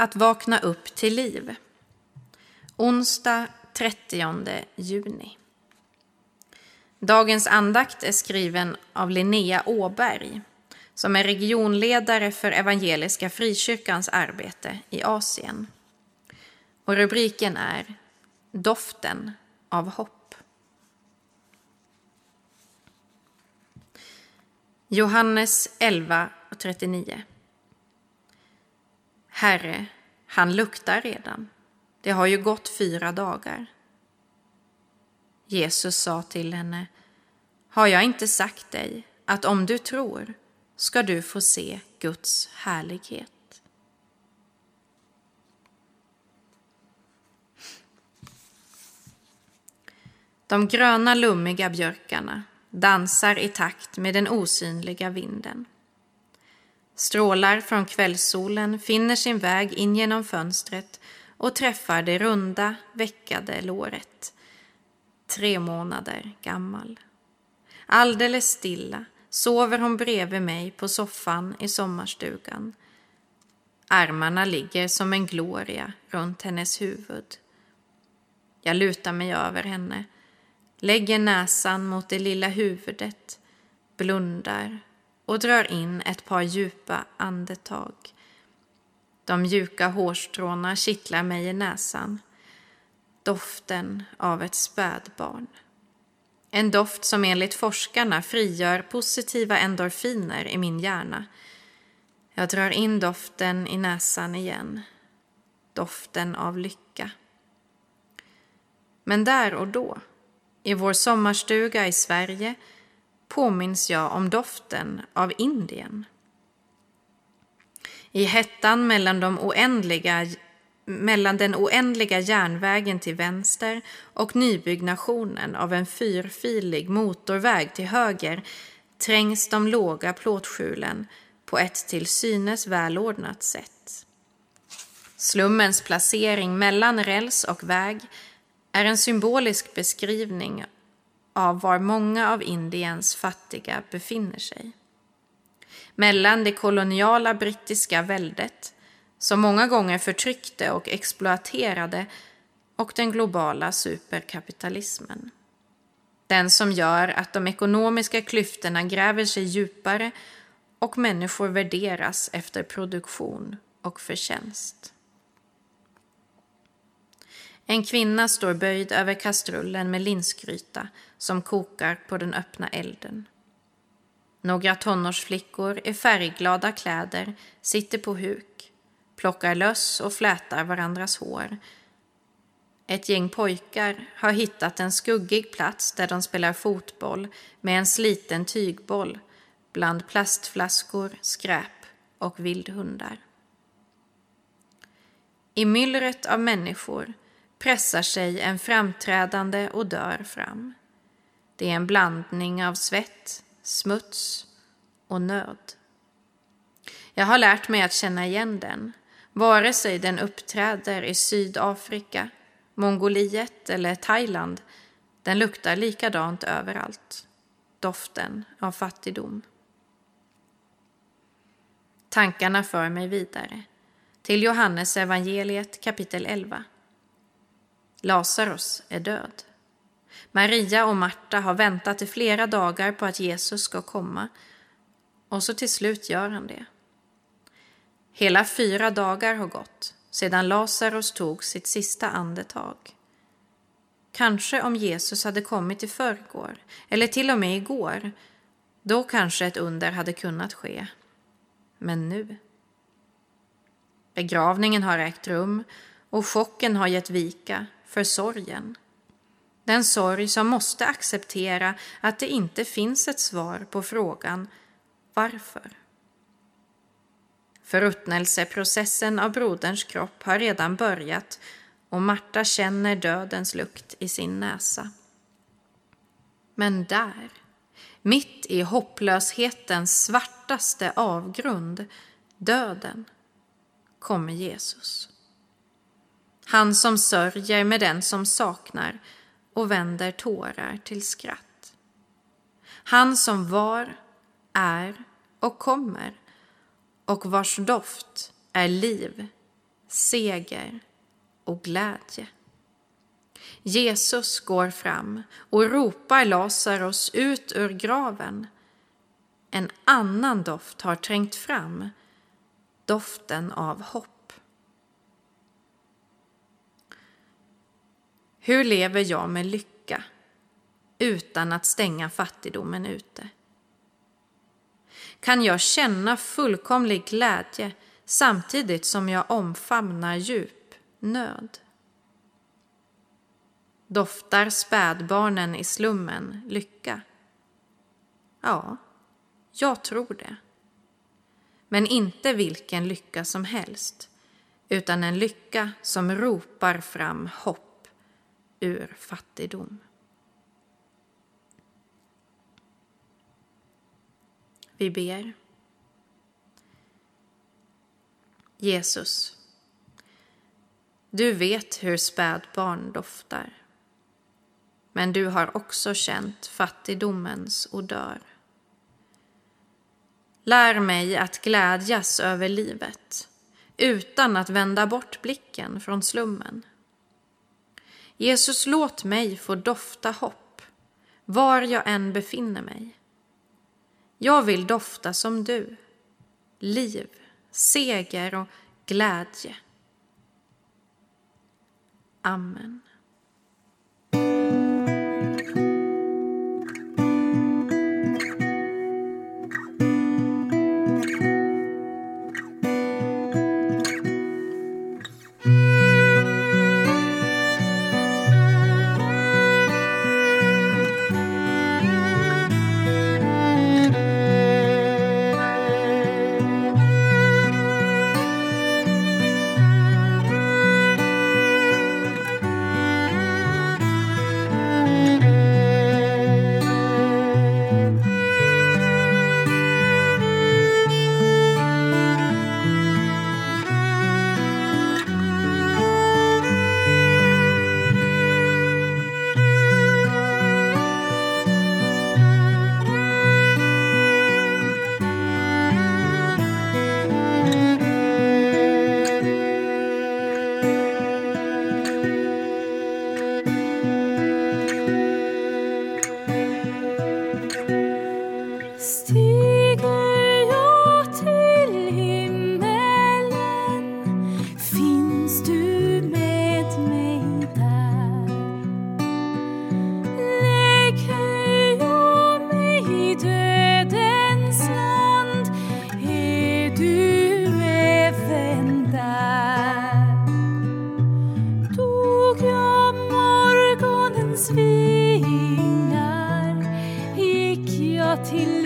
Att vakna upp till liv. Onsdag 30 juni. Dagens andakt är skriven av Linnea Åberg som är regionledare för Evangeliska Frikyrkans arbete i Asien. Och rubriken är Doften av hopp. Johannes 11 och 39. Herre, han luktar redan. Det har ju gått fyra dagar. Jesus sa till henne, har jag inte sagt dig att om du tror ska du få se Guds härlighet? De gröna lummiga björkarna dansar i takt med den osynliga vinden. Strålar från kvällssolen finner sin väg in genom fönstret och träffar det runda, veckade låret. Tre månader gammal. Alldeles stilla sover hon bredvid mig på soffan i sommarstugan. Armarna ligger som en gloria runt hennes huvud. Jag lutar mig över henne, lägger näsan mot det lilla huvudet, blundar och drar in ett par djupa andetag. De mjuka hårstråna kittlar mig i näsan. Doften av ett spädbarn. En doft som enligt forskarna frigör positiva endorfiner i min hjärna. Jag drar in doften i näsan igen. Doften av lycka. Men där och då, i vår sommarstuga i Sverige, påminns jag om doften av Indien. I hettan mellan, de oändliga, mellan den oändliga järnvägen till vänster och nybyggnationen av en fyrfilig motorväg till höger trängs de låga plåtskjulen på ett till synes välordnat sätt. Slummens placering mellan räls och väg är en symbolisk beskrivning av var många av Indiens fattiga befinner sig. Mellan det koloniala brittiska väldet, som många gånger förtryckte och exploaterade, och den globala superkapitalismen. Den som gör att de ekonomiska klyftorna gräver sig djupare och människor värderas efter produktion och förtjänst. En kvinna står böjd över kastrullen med linsgryta som kokar på den öppna elden. Några tonårsflickor i färgglada kläder sitter på huk, plockar löss och flätar varandras hår. Ett gäng pojkar har hittat en skuggig plats där de spelar fotboll med en sliten tygboll bland plastflaskor, skräp och vildhundar. I myllret av människor pressar sig en framträdande odör fram. Det är en blandning av svett, smuts och nöd. Jag har lärt mig att känna igen den, vare sig den uppträder i Sydafrika, Mongoliet eller Thailand. Den luktar likadant överallt. Doften av fattigdom. Tankarna för mig vidare till Johannes evangeliet kapitel 11. Lazarus är död. Maria och Marta har väntat i flera dagar på att Jesus ska komma och så till slut gör han det. Hela fyra dagar har gått sedan Lazarus tog sitt sista andetag. Kanske om Jesus hade kommit i förrgår, eller till och med igår, då kanske ett under hade kunnat ske. Men nu? Begravningen har ägt rum och chocken har gett vika för sorgen. Den sorg som måste acceptera att det inte finns ett svar på frågan varför. Förruttnelseprocessen av broderns kropp har redan börjat och Marta känner dödens lukt i sin näsa. Men där, mitt i hopplöshetens svartaste avgrund, döden, kommer Jesus. Han som sörjer med den som saknar och vänder tårar till skratt. Han som var, är och kommer och vars doft är liv, seger och glädje. Jesus går fram och ropar Lazarus ut ur graven. En annan doft har trängt fram, doften av hopp. Hur lever jag med lycka utan att stänga fattigdomen ute? Kan jag känna fullkomlig glädje samtidigt som jag omfamnar djup nöd? Doftar spädbarnen i slummen lycka? Ja, jag tror det. Men inte vilken lycka som helst, utan en lycka som ropar fram hopp ur fattigdom. Vi ber. Jesus, du vet hur spädbarn doftar. Men du har också känt fattigdomens odör. Lär mig att glädjas över livet utan att vända bort blicken från slummen. Jesus, låt mig få dofta hopp var jag än befinner mig. Jag vill dofta som du, liv, seger och glädje. Amen. till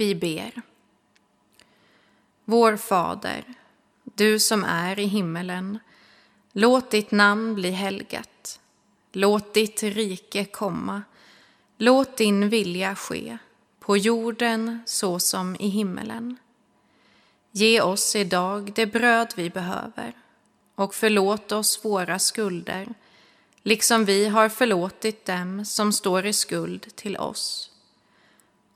Vi ber. Vår Fader, du som är i himmelen. Låt ditt namn bli helgat. Låt ditt rike komma. Låt din vilja ske, på jorden så som i himmelen. Ge oss idag det bröd vi behöver och förlåt oss våra skulder, liksom vi har förlåtit dem som står i skuld till oss.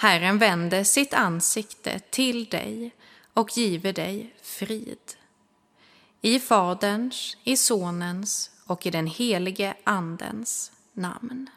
Herren vände sitt ansikte till dig och giver dig frid. I Faderns, i Sonens och i den helige Andens namn.